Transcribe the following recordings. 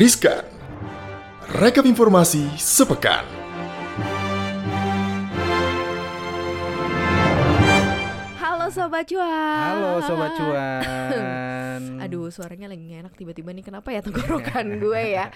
Riskan. Rekap informasi sepekan. Halo Sobat Cuan Halo Sobat Cuan. Aduh suaranya lagi enak tiba-tiba nih Kenapa ya tenggorokan gue ya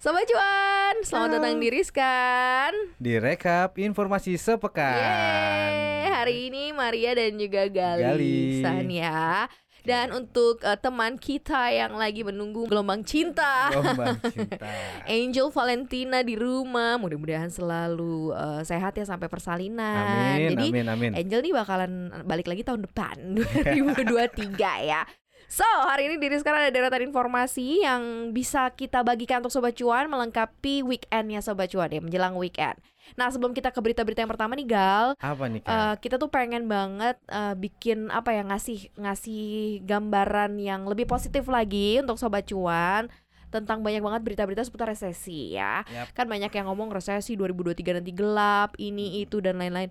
Sobat Cuan Selamat datang di Riskan Direkap informasi sepekan. Yeay Hari ini Maria dan juga Gali, Gali. San ya Dan untuk eh, teman kita yang lagi menunggu gelombang cinta Gelombang cinta. Angel Valentina di rumah Mudah-mudahan selalu eh, sehat ya sampai persalinan Amin, Jadi amin, amin. Angel nih bakalan balik lagi tahun depan 2023 ya. So hari ini diri sekarang ada deretan informasi yang bisa kita bagikan untuk Sobat Cuan melengkapi weekendnya Sobat Cuan ya menjelang weekend. Nah sebelum kita ke berita-berita yang pertama nih Gal, Apa nih eh, Kak? kita tuh pengen banget eh, bikin apa ya ngasih ngasih gambaran yang lebih positif lagi untuk Sobat Cuan tentang banyak banget berita-berita seputar resesi ya. Yap. Kan banyak yang ngomong resesi 2023 nanti gelap, ini itu dan lain-lain.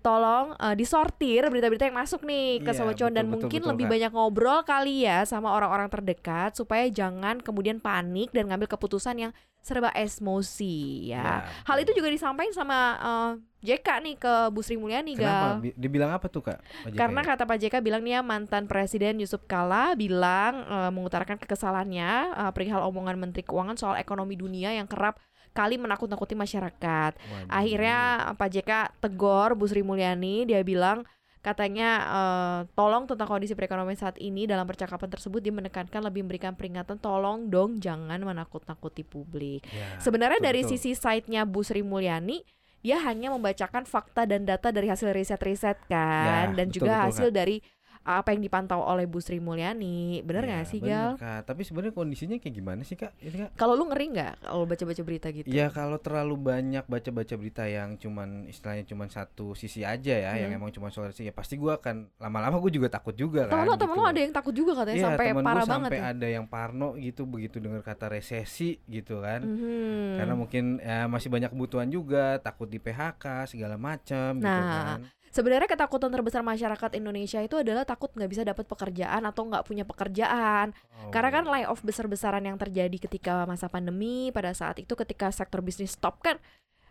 Tolong eh, disortir berita-berita yang masuk nih ke Iya, Sobat Cuan dan betul, mungkin betul, lebih Kak. banyak ngobrol kali ya sama orang-orang terdekat supaya jangan kemudian panik dan ngambil keputusan yang serba emosi ya. Ya, Hal itu betul. juga disampaikan sama eh, JK nih ke Bu Sri Mulyani Kenapa? Gal. Dibilang apa tuh Kak? Pak JK Karena kata Pak JK bilang nih ya mantan Presiden Yusuf Kala bilang eh, mengutarakan kekesalannya eh, perihal omongan Menteri Keuangan soal ekonomi dunia yang kerap kali menakut-nakuti masyarakat. Waduh. Akhirnya Pak JK tegor Bu Sri Mulyani dia bilang katanya eh, tolong tentang kondisi perekonomian saat ini dalam percakapan tersebut dia menekankan lebih memberikan peringatan tolong dong jangan menakut-nakuti publik. Ya, Sebenarnya betul, dari betul. sisi site-nya Bu Sri Mulyani dia hanya membacakan fakta dan data dari hasil riset-riset kan Ya, dan betul, juga betul, hasil dari apa yang dipantau oleh Bu Sri Mulyani. Bener Ya, nggak sih bener, Gal? Kak. Tapi sebenarnya kondisinya kayak gimana sih Kak? Ini Kak? Kalau lu ngeri nggak kalau baca-baca berita gitu? Ya kalau terlalu banyak baca-baca berita yang cuman istilahnya cuman satu sisi aja ya, yang Hmm. emang cuma soal resesi, ya pasti gua akan lama-lama gue juga takut juga kan. Temen lo, temen gitu. lo ada yang takut juga katanya Iya, sampai temen parah banget sampai ya. ada yang parno gitu begitu dengar kata resesi gitu kan. Mhm. Karena mungkin ya, masih banyak kebutuhan juga, takut di PHK segala macam gitu Nah, kan. Sebenarnya ketakutan terbesar masyarakat Indonesia itu adalah takut nggak bisa dapat pekerjaan atau nggak punya pekerjaan. Oh, Karena kan layoff besar-besaran yang terjadi ketika masa pandemi pada saat itu ketika sektor bisnis stop kan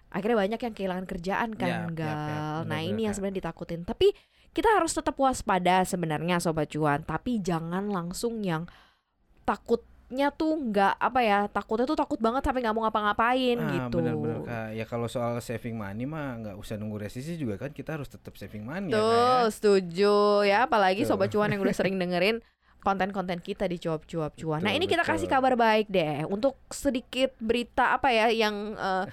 akhirnya banyak yang kehilangan kerjaan kan Yap, yap, yap. Gal. Nah Benar-benar, ini yang sebenarnya ditakutin. Tapi kita harus tetap waspada sebenarnya sobat cuan. Tapi jangan langsung yang takutnya tuh nggak apa ya takutnya tuh takut banget sampai nggak mau ngapa-ngapain Ah, gitu. benar-benar Kak. Ya kalau soal saving money mah nggak usah nunggu resesi juga kan kita harus tetap saving money ya, Tuh, ya. setuju ya. Apalagi Tuh. sobat cuan yang udah sering dengerin konten-konten kita di cuap-cuap cuan. Nah, Betul, ini kita betul. kasih kabar baik deh untuk sedikit berita apa ya yang eh,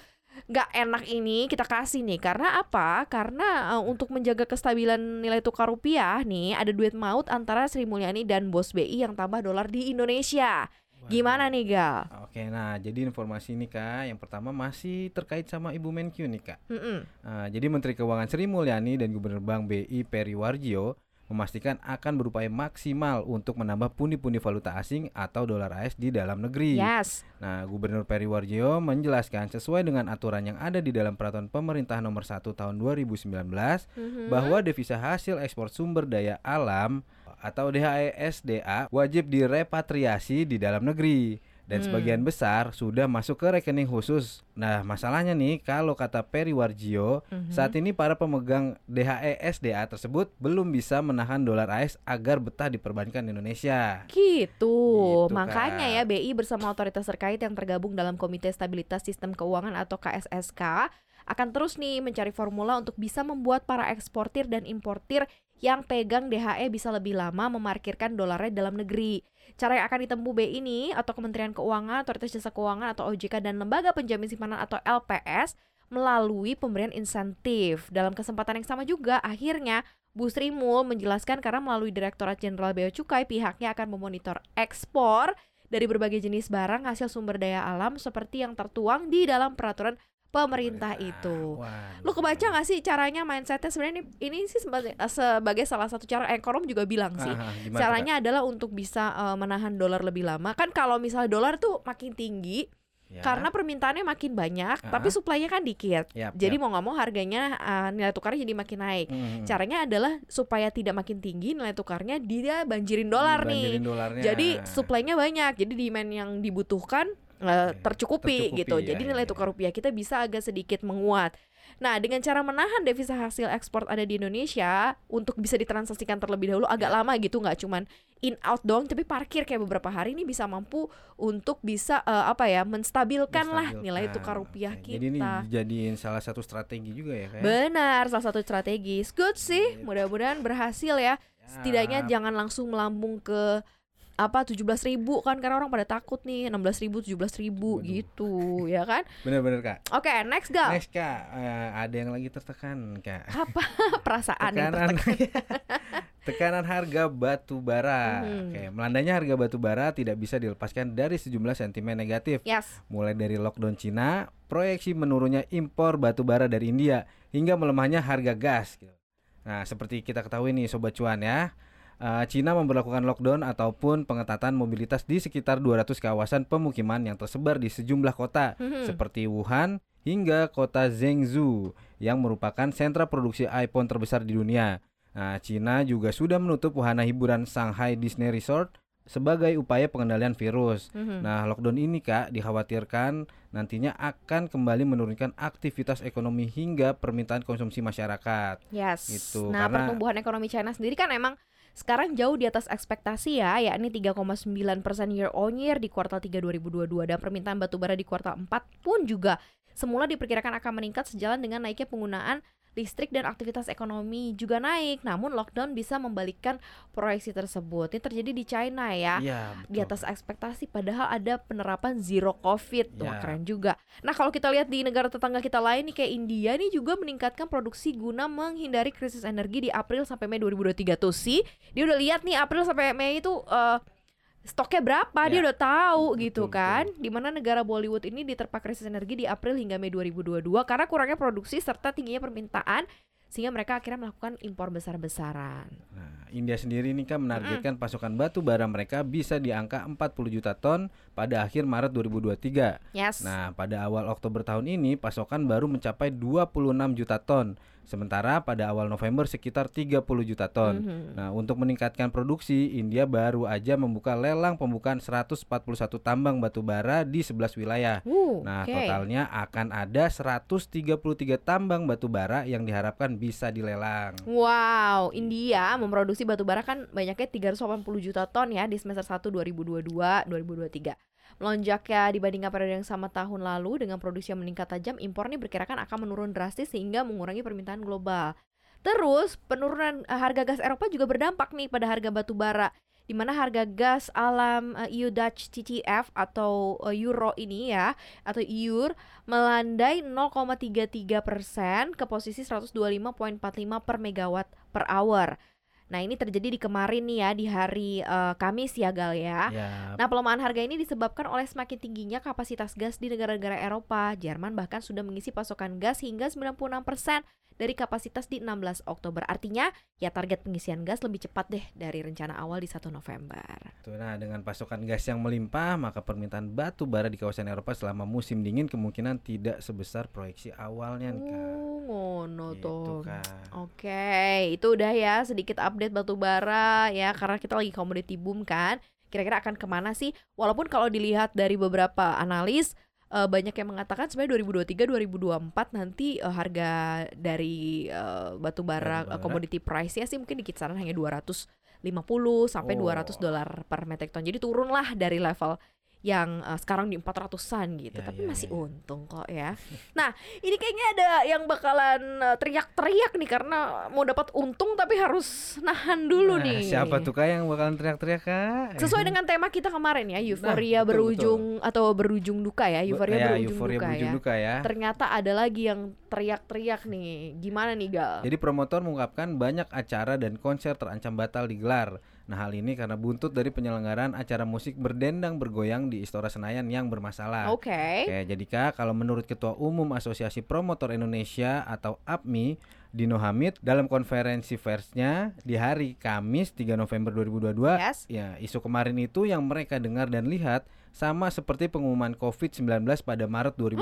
nggak enak ini kita kasih nih karena apa? Karena eh, untuk menjaga kestabilan nilai tukar rupiah nih ada duit maut antara Sri Mulyani dan Bos BI yang tambah dolar di Indonesia. Gimana nih Gal? Oke, nah jadi informasi ini Kak, yang pertama masih terkait sama Ibu Menkyu nih Kak. Mm-mm. Nah, jadi Menteri Keuangan Sri Mulyani dan Gubernur Bank BI Peri Warjio memastikan akan berupaya maksimal untuk menambah pundi-pundi valuta asing atau dolar AS di dalam negeri. Yes. Nah, Gubernur Peri Warjio menjelaskan sesuai dengan aturan yang ada di dalam peraturan pemerintah nomor 1 tahun 2019 Mhm. bahwa devisa hasil ekspor sumber daya alam atau DHESDA wajib direpatriasi di dalam negeri dan Hmm. sebagian besar sudah masuk ke rekening khusus. Nah, masalahnya nih kalau kata Peri Warjio, Mhm. saat ini para pemegang DHESDA tersebut belum bisa menahan dolar AS agar betah diperbankan di Indonesia. Gitu. Gitu, Makanya Kak. ya BI bersama otoritas terkait yang tergabung dalam Komite Stabilitas Sistem Keuangan atau KSSK akan terus nih mencari formula untuk bisa membuat para eksportir dan importir yang pegang DHE bisa lebih lama memarkirkan dolarnya dalam negeri. Cara yang akan ditempuh BI ini atau Kementerian Keuangan, Otoritas Jasa Keuangan atau OJK dan Lembaga Penjamin Simpanan atau LPS melalui pemberian insentif. Dalam kesempatan yang sama juga akhirnya Bu Sri Mul menjelaskan karena melalui Direktorat Jenderal Bea Cukai pihaknya akan memonitor ekspor dari berbagai jenis barang hasil sumber daya alam seperti yang tertuang di dalam peraturan pemerintah itu. Waduh. Lu kebaca gak sih caranya mindsetnya sebenarnya ini, ini sih sebagai, sebagai salah satu cara ekonom juga bilang sih. Ah, ah, tuh, Caranya adalah untuk bisa eh, menahan dolar lebih lama. Kan kalau misalnya dolar tuh makin tinggi, Ya. karena permintaannya makin banyak, Ah. tapi suplainya kan dikit. Yap, Jadi yap. mau nggak mau harganya uh, nilai tukarnya jadi makin naik. Hmm. Caranya adalah supaya tidak makin tinggi nilai tukarnya dia banjirin dolar nih. Dolarnya. Jadi suplainya banyak, jadi demand yang dibutuhkan uh, tercukupi, tercukupi, gitu. ya, jadi ya, nilai ya. tukar rupiah kita bisa agak sedikit menguat. Nah, dengan cara menahan devisa hasil ekspor ada di Indonesia untuk bisa ditransaksikan terlebih dahulu agak Ya. lama gitu, nggak cuman in out doang, tapi parkir kayak beberapa hari ini bisa mampu untuk bisa uh, apa ya menstabilkan lah nilai tukar rupiah Oke, kita. Jadi ini dijadiin salah satu strategi juga ya kayak. Benar, salah satu strategis. Good sih, mudah-mudahan berhasil ya. Setidaknya jangan langsung melambung ke apa 17.000 ribu kan karena orang pada takut nih 16.000 ribu 17.000 ribu Waduh. gitu ya kan Bener-bener kak. oke next gal Next kak, eh, ada yang lagi tertekan kak. apa perasaan Tekanan, tertekan tekanan harga batu bara. Mhm. Oke, melandainya harga batu bara tidak bisa dilepaskan dari sejumlah sentimen negatif. yes Mulai dari lockdown Cina, proyeksi menurunnya impor batu bara dari India, hingga melemahnya harga gas. gitu. Nah, seperti kita ketahui nih Sobat Cuan ya, eh, Cina memperlakukan lockdown ataupun pengetatan mobilitas di sekitar 200 kawasan pemukiman yang tersebar di sejumlah kota Mhm. seperti Wuhan hingga kota Zhengzhou yang merupakan sentra produksi iPhone terbesar di dunia. Nah, Cina juga sudah menutup wahana hiburan Shanghai Disney Resort sebagai upaya pengendalian virus. Mhm. Nah, lockdown ini Kak dikhawatirkan nantinya akan kembali menurunkan aktivitas ekonomi hingga permintaan konsumsi masyarakat. yes gitu, nah karena- pertumbuhan ekonomi China sendiri kan emang sekarang jauh di atas ekspektasi ya, yakni 3,9% year on year di kuartal 3 2022 dan permintaan batubara di kuartal 4 pun juga semula diperkirakan akan meningkat sejalan dengan naiknya penggunaan listrik dan aktivitas ekonomi juga naik. Namun lockdown bisa membalikkan proyeksi tersebut. Ini terjadi di China ya. Iya, Di atas ekspektasi padahal ada penerapan zero covid. Wah, Ya. keren juga. Nah, kalau kita lihat di negara tetangga kita lain nih kayak India nih juga meningkatkan produksi guna menghindari krisis energi di April sampai Mei 2023 tuh sih. Dia udah lihat nih April sampai Mei itu eh, stoknya berapa, dia Ya. udah tahu Betul, gitu betul. kan. Di mana negara Bollywood ini diterpa krisis energi di April hingga Mei 2022 karena kurangnya produksi serta tingginya permintaan sehingga mereka akhirnya melakukan impor besar-besaran. Nah, India sendiri ini kan menargetkan pasokan batu bara mereka bisa di angka 40 juta ton pada akhir Maret 2023. Yes. Nah, pada awal Oktober tahun ini pasokan baru mencapai 26 juta ton, sementara pada awal November sekitar 30 juta ton. Mhm. Nah, untuk meningkatkan produksi, India baru aja membuka lelang pembukaan 141 tambang batu bara di 11 wilayah. Uh, Nah, oke. totalnya akan ada 133 tambang batu bara yang diharapkan bisa dilelang. Wow, India memproduksi batu bara kan banyaknya 380 juta ton ya di semester 1 2022-2023. Melonjaknya dibandingkan periode yang sama tahun lalu dengan produksi yang meningkat tajam, impor ini diperkirakan akan menurun drastis sehingga mengurangi permintaan global. Terus, penurunan eh, harga gas Eropa juga berdampak nih pada harga batu bara di mana harga gas alam eh, EU Dutch TTF atau eh, euro ini ya atau EUR melandai 0,33 persen ke posisi 125.45 per megawatt per hour. Nah ini terjadi di kemarin nih ya di hari eh, Kamis ya Gal ya. Ya, Nah pelemahan harga ini disebabkan oleh semakin tingginya kapasitas gas di negara-negara Eropa. Jerman bahkan sudah mengisi pasokan gas hingga 96% dari kapasitas di 16 Oktober. Artinya ya target pengisian gas lebih cepat deh dari rencana awal di 1 November. Tuh, nah dengan pasokan gas yang melimpah, maka permintaan batu bara di kawasan Eropa selama musim dingin kemungkinan tidak sebesar proyeksi awalnya nih, Kak. Oh, ngono Gitu, tuh. Oke, itu udah ya sedikit update batu bara ya karena kita lagi komoditi boom kan. Kira-kira akan ke mana sih? Walaupun kalau dilihat dari beberapa analis eh, banyak yang mengatakan sebenarnya 2023 2024 nanti eh, harga dari eh, batu bara eh, commodity price-nya sih mungkin di kisaran hanya 250 sampai Oh. 200 dolar per metric ton. Jadi turun lah dari level yang eh, sekarang di 400-an gitu. Ya, Tapi ya, masih ya. untung kok ya. Nah, ini kayaknya ada yang bakalan eh, teriak-teriak nih karena mau dapat untung tapi harus nahan dulu Nah, nih. Siapa tuh Kak yang bakalan teriak-teriak Kak? Sesuai dengan tema kita kemarin ya, euforia betul, berujung atau berujung duka ya, euforia ya, berujung euforia duka berujung ya. duka ya. Ternyata ada lagi yang teriak-teriak nih. Gimana nih, Gal? Jadi promotor mengungkapkan banyak acara dan konser terancam batal digelar. Nah hal ini karena buntut dari penyelenggaraan acara musik berdendang bergoyang di Istora Senayan yang bermasalah. Oke. Oke, jadi Kak, kalau menurut Ketua Umum Asosiasi Promotor Indonesia atau APMI, Dino Hamid dalam konferensi persnya di hari Kamis 3 November 2022 Yes. ya isu kemarin itu yang mereka dengar dan lihat sama seperti pengumuman COVID-19 pada Maret 2020.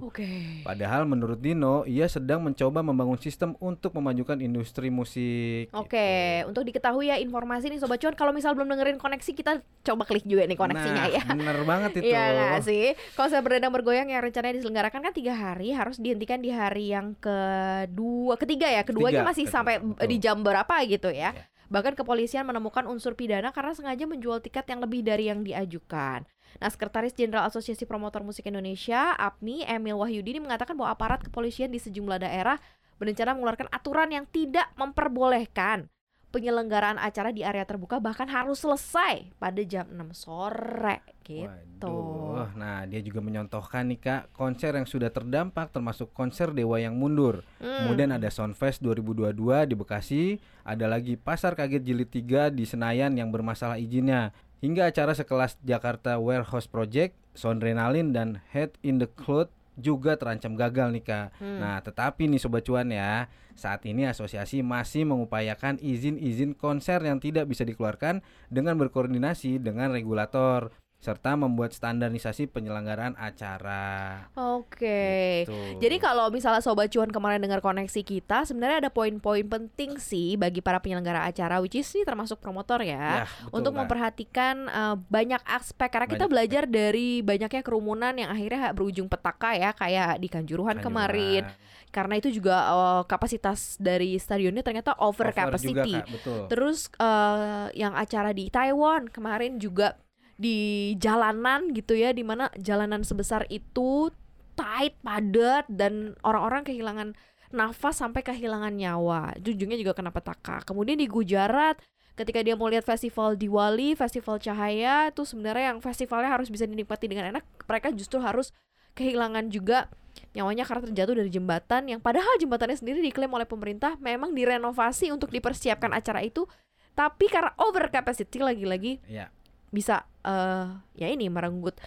Oke. Padahal menurut Dino, ia sedang mencoba membangun sistem untuk memajukan industri musik. Oke, gitu. untuk diketahui ya informasi nih Sobat Cuan Kalau misal belum dengerin koneksi kita coba klik juga nih koneksinya nah, ya Bener banget itu. Iya nggak sih? Konser berdendang bergoyang yang rencananya diselenggarakan kan tiga hari harus dihentikan di hari yang kedua, ketiga ya. Keduanya Ketiga, masih betul, sampai betul. di jam berapa gitu ya. Iya. Bahkan kepolisian menemukan unsur pidana karena sengaja menjual tiket yang lebih dari yang diajukan. Nah, Sekretaris Jenderal Asosiasi Promotor Musik Indonesia, APMI, Emil Wahyudi ini mengatakan bahwa aparat kepolisian di sejumlah daerah berencana mengeluarkan aturan yang tidak memperbolehkan penyelenggaraan acara di area terbuka bahkan harus selesai pada jam 6 sore gitu. Waduh, nah dia juga menyontohkan nih kak konser yang sudah terdampak termasuk konser Dewa yang mundur. Hmm. Kemudian ada Soundfest 2022 di Bekasi, ada lagi Pasar Kaget Jilid 3 di Senayan yang bermasalah izinnya. Hingga acara sekelas Jakarta Warehouse Project, Soundrenalin dan Head in the Cloud juga terancam gagal nih kak. Hmm. Nah tetapi nih Sobat Cuan ya, saat ini asosiasi masih mengupayakan izin-izin konser yang tidak bisa dikeluarkan dengan berkoordinasi dengan regulator serta membuat standarisasi penyelenggaraan acara. Oke. Gitu. Jadi kalau misalnya Sobat Cuan kemarin dengar koneksi kita, sebenarnya ada poin-poin penting sih bagi para penyelenggara acara, which is nih termasuk promotor ya. Ya, betul, untuk Kak. memperhatikan eh, banyak aspek karena kita Banyak belajar dari banyaknya kerumunan yang akhirnya berujung petaka ya kayak di Kanjuruhan, kemarin karena itu juga eh, kapasitas dari stadionnya ternyata over, Over capacity. juga, Kak, betul. Terus eh, yang acara di Taiwan kemarin juga di jalanan gitu ya, di mana jalanan sebesar itu tight, padat dan orang-orang kehilangan nafas sampai kehilangan nyawa. Ujungnya juga kena petaka. Kemudian di Gujarat ketika dia mau lihat festival Diwali, festival cahaya itu sebenarnya yang festivalnya harus bisa dinikmati dengan enak, mereka justru harus kehilangan juga nyawanya karena terjatuh dari jembatan yang padahal jembatannya sendiri diklaim oleh pemerintah memang direnovasi untuk dipersiapkan acara itu tapi karena over capacity lagi-lagi Ya, bisa eh ya ini merenggut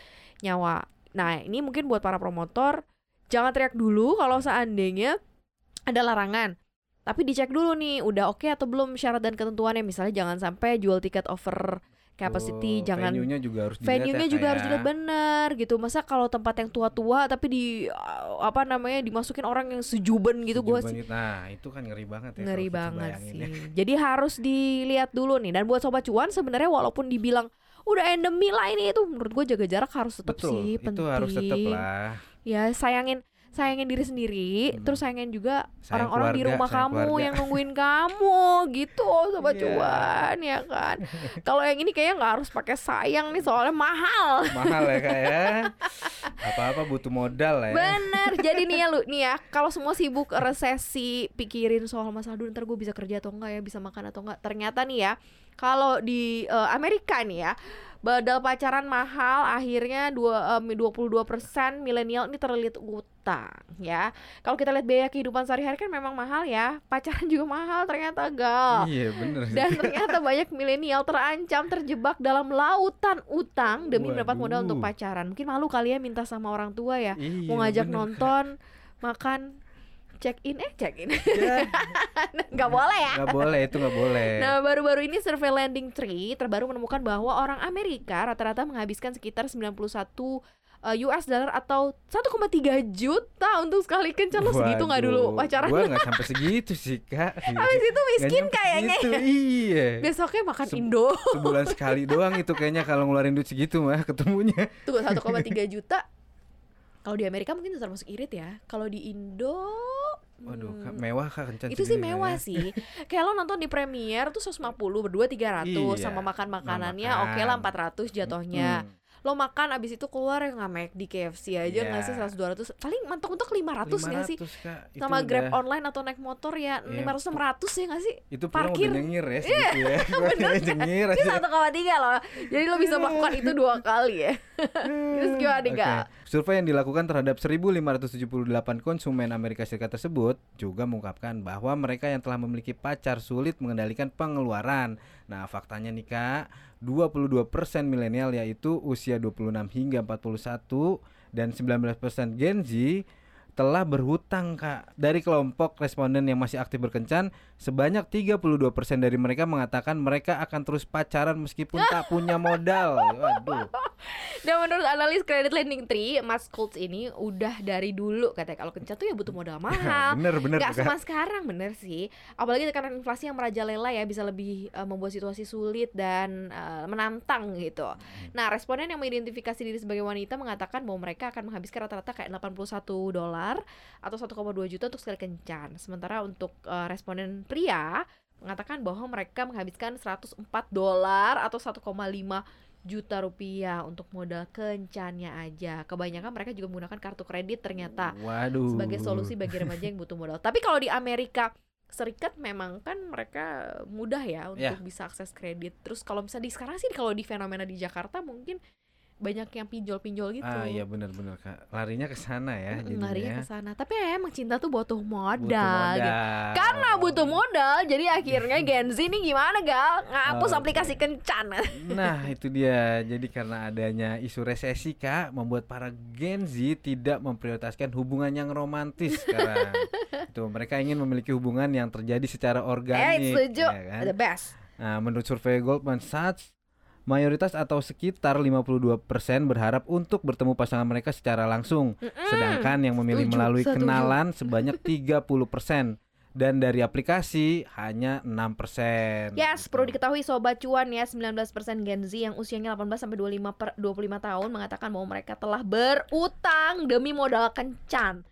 nyawa. Nah, ini mungkin buat para promotor jangan teriak dulu kalau seandainya ada larangan. Tapi dicek dulu nih udah oke atau belum syarat dan ketentuannya misalnya jangan sampai jual tiket over capacity, betul. jangan venue-nya juga harus dilihat venue-nya ya, juga harus ya. dilihat benar gitu. Masa kalau tempat yang tua-tua tapi di uh, apa namanya dimasukin orang yang sejuben gitu gua Sejuban sih itu. Nah, itu kan ngeri banget ya. ngeri banget sih. ya. Jadi harus dilihat dulu nih. Dan buat sobat cuan sebenarnya walaupun dibilang udah endemi lah ini itu menurut gue jaga jarak harus tetap Betul, sih itu penting. harus tetap lah. Ya sayangin sayangin diri sendiri, Hmm. terus sayangin juga Sayang orang-orang di rumah kamu keluarga. yang nungguin kamu gitu sobat Iya. cuan ya kan. Kalau yang ini kayaknya nggak harus pakai sayang nih soalnya mahal. Mahal ya kak ya. Apa-apa butuh modal ya. Bener, jadi nih ya lu nih ya Kalau semua sibuk resesi Pikirin soal masalah dulu Ntar gue bisa kerja atau enggak ya Bisa makan atau enggak Ternyata nih ya Kalau di eh, Amerika nih ya Badal pacaran mahal Akhirnya dua, em, 22% milenial ini terlilit utang ya Kalau kita lihat biaya kehidupan sehari-hari kan memang mahal ya Pacaran juga mahal ternyata gal Iya bener. dan ternyata banyak milenial terancam terjebak dalam lautan utang demi mendapat modal untuk pacaran. Mungkin malu kali ya minta sama orang tua ya, Iya, mau ngajak bener, nonton, makan, check in eh check in. Ya, nggak boleh ya. nggak boleh itu nggak boleh. Nah, baru-baru ini survei Landing Tree terbaru menemukan bahwa orang Amerika rata-rata menghabiskan sekitar 91 eh, US dollar atau 1,3 juta untuk sekali kencan lo segitu nggak dulu pacaran? Gua nggak sampai segitu sih kak. Habis itu miskin kayaknya. segitu, ya. Iya. Besoknya makan Se- Indo. Sebulan sekali doang itu kayaknya kalau ngeluarin duit segitu mah ketemunya. Tuh 1,3 juta. Kalau di Amerika mungkin itu termasuk irit ya. Kalau di Indo Waduh, hmm, Kak, mewah kak kencan itu sih mewah ya. sih. Kayak lo nonton di premier tuh 150 berdua 300 Iya, sama makan makanannya makan. oke lah 400 jatuhnya. Hmm. Lo makan abis itu keluar yang nggak di KFC aja Iya. nggak sih 100 200 paling mentok-mentok 500 nggak sih? 500, Kak. Sama Grab udah- online atau naik motor ya Iya. 500 600 ya nggak sih? itu parkir. udah nyengir ya segitu ya. nyengir Ini aja. 1,3 loh. Jadi lo bisa melakukan itu dua kali ya. Terus gimana nih, Oke. Kak? Survei yang dilakukan terhadap 1578 konsumen Amerika Serikat tersebut juga mengungkapkan bahwa mereka yang telah memiliki pacar sulit mengendalikan pengeluaran. Nah, faktanya nih Kak, 22% milenial yaitu usia 26 hingga 41 dan 19% Gen Z telah berhutang kak. Dari kelompok responden yang masih aktif berkencan sebanyak 32% dari mereka mengatakan mereka akan terus pacaran meskipun tak punya modal. Waduh. Dan menurut analis kredit lending tree, Mas Schultz ini udah dari dulu katanya. Kalau kencan tuh ya butuh modal mahal. bener bener Gak cuma sekarang bener sih. Apalagi tekanan inflasi yang merajalela ya Bisa lebih eh, membuat situasi sulit dan eh, menantang gitu. Nah responden yang mengidentifikasi diri sebagai wanita Mengatakan bahwa mereka akan menghabiskan rata-rata kayak 81 dolar Atau 1,2 juta untuk sekali kencan Sementara untuk eh, responden pria Mengatakan bahwa mereka menghabiskan 104 dolar Atau 1,5 juta rupiah untuk modal kencannya aja Kebanyakan mereka juga menggunakan kartu kredit ternyata waduh sebagai solusi bagi remaja yang butuh modal. Tapi kalau di Amerika Serikat memang kan mereka mudah ya untuk Ya. bisa akses kredit. Terus kalau misalnya di sekarang sih kalau di fenomena di Jakarta mungkin banyak yang pinjol-pinjol gitu. ah iya bener-bener kak larinya ke sana ya Mm, jadinya larinya ya. ke sana. Tapi ya emang cinta tuh butuh modal, Butuh gitu. modal. Karena butuh modal, jadi akhirnya Gen Z ini gimana gal? Ngapus Oke. aplikasi kencan. Nah itu dia Jadi karena adanya isu resesi kak Membuat para Gen Z tidak memprioritaskan hubungan yang romantis sekarang Tuh mereka ingin memiliki hubungan yang terjadi secara eh, organik setuju. ya kan? The best. Nah menurut survei Goldman Sachs Mayoritas atau sekitar 52% berharap untuk bertemu pasangan mereka secara langsung Mm-mm. Sedangkan yang memilih Setuju, melalui setuju. kenalan sebanyak 30% Dan dari aplikasi hanya 6% Yes, gitu. perlu diketahui sobat cuan ya, 19% Gen Z yang usianya 18 sampai 25 per 25 tahun mengatakan bahwa mereka telah berutang demi modal kencan.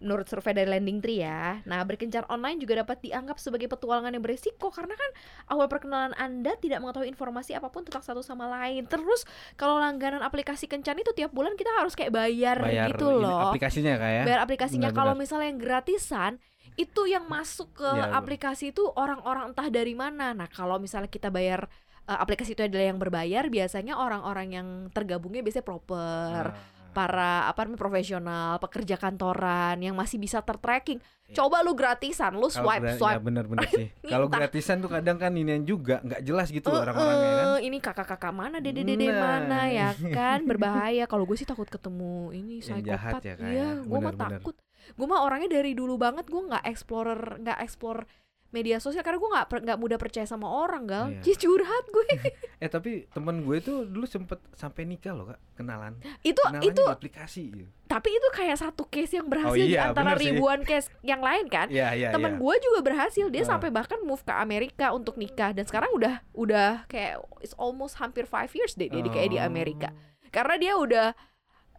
Menurut survei dari Lending Tree ya. Nah, berkencan online juga dapat dianggap sebagai petualangan yang berisiko karena kan awal perkenalan Anda tidak mengetahui informasi apa pun tentang satu sama lain. Terus kalau langganan aplikasi kencan itu tiap bulan kita harus kayak bayar, Bayar gitu loh. aplikasinya ya bayar aplikasinya Benar-benar. kalau misalnya yang gratisan itu yang masuk ke Ya, aplikasi itu orang-orang entah dari mana nah kalau misalnya kita bayar eh, aplikasi itu adalah yang berbayar biasanya orang-orang yang tergabungnya biasanya proper Ah. Para apa namanya profesional pekerja kantoran yang masih bisa tertracking Iya. coba lu gratisan lu swipe gra- swipe ya bener-bener sih. Kalau gratisan tuh kadang kan ini juga nggak jelas gitu Eh, orang-orangnya kan. ini kakak-kakak mana dede-dede Nah. mana ya kan berbahaya kalau gue sih takut ketemu ini Yang jahat ya, Kak, iya ya. gue mah takut gue mah orangnya dari dulu banget gue nggak explorer nggak explore media sosial karena gue nggak nggak mudah percaya sama orang gal Iya. Jadi curhat gue Eh tapi temen gue tuh dulu sempet sampai nikah loh kak, kenalan. itu Kenalannya itu di aplikasi. gitu. tapi itu kayak satu case yang berhasil di iya, antara benar sih. ribuan case yang lain kan Iya iya temen iya. gue juga berhasil dia Ah. sampai bahkan move ke Amerika untuk nikah dan sekarang udah udah kayak it's almost hampir five years deh dia di- kayak di Oh. Amerika karena dia udah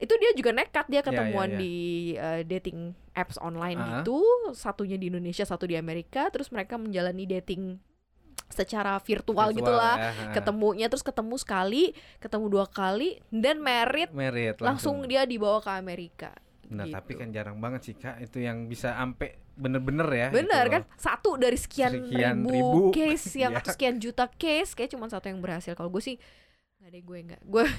itu dia juga nekat dia Ya, ya, ketemuan ya. di uh, dating apps online Ah. gitu satunya di Indonesia satu di Amerika terus mereka menjalani dating secara virtual, Virtual gitulah ya, ketemunya terus ketemu sekali ketemu dua kali dan merit Merit langsung, dia dibawa ke Amerika Nah gitu. tapi kan jarang banget sih kak itu yang bisa ampe bener-bener ya. Bener gitu kan satu dari sekian, Sekian ribu, ribu. case yang Iya. atau sekian juta case kayak cuma satu yang berhasil kalau gue sih deh gue nggak gue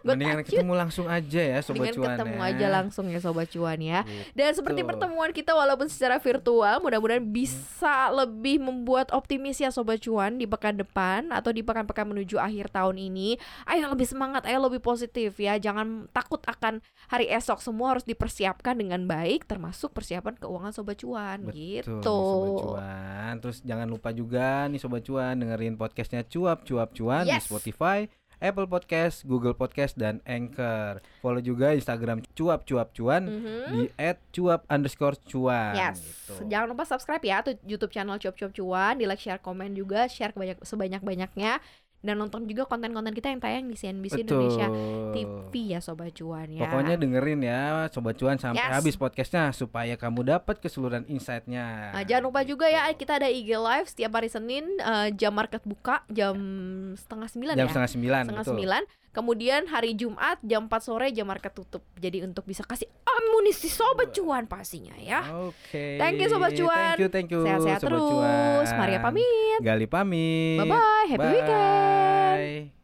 gue Mendingan ketemu langsung aja ya sobat Mendingan cuan ketemu ya. aja langsung ya sobat cuan ya Gitu. dan seperti pertemuan kita walaupun secara virtual mudah-mudahan bisa lebih membuat optimis ya sobat cuan di pekan depan atau di pekan-pekan menuju akhir tahun ini ayo lebih semangat ayo lebih positif ya jangan takut akan hari esok semua harus dipersiapkan dengan baik termasuk persiapan keuangan sobat cuan Betul, gitu Sobat Cuan. Terus jangan lupa juga nih Sobat Cuan dengerin podcastnya Cuap Cuap Cuan di Yes. Spotify, Apple Podcast, Google Podcast, dan Anchor. Follow juga Instagram Cuap Cuap Cuan Mhm. di @cuap underscore cuan. Yes, gitu. jangan lupa subscribe ya tuh YouTube channel Cuap Cuap Cuan, di like, share, komen juga, share sebanyak banyaknya, dan nonton juga konten-konten kita yang tayang di CNBC Indonesia TV ya Sobat Cuan ya. Pokoknya dengerin ya Sobat Cuan sampai Yes. habis podcastnya supaya kamu dapat keseluruhan insight-nya. Nah, jangan lupa juga ya kita ada IG live setiap hari Senin eh, jam market buka jam setengah sembilan jam ya. setengah sembilan. setengah betul. sembilan. Kemudian hari Jumat jam 4 sore jam market tutup. Jadi untuk bisa kasih amunisi Sobat Cuan pastinya ya. Oke. Thank you Sobat Cuan. Thank you, thank you. Sehat-sehat Sobat terus. Cuan. Maria pamit. Gali pamit. Bye bye. Happy Bye. weekend.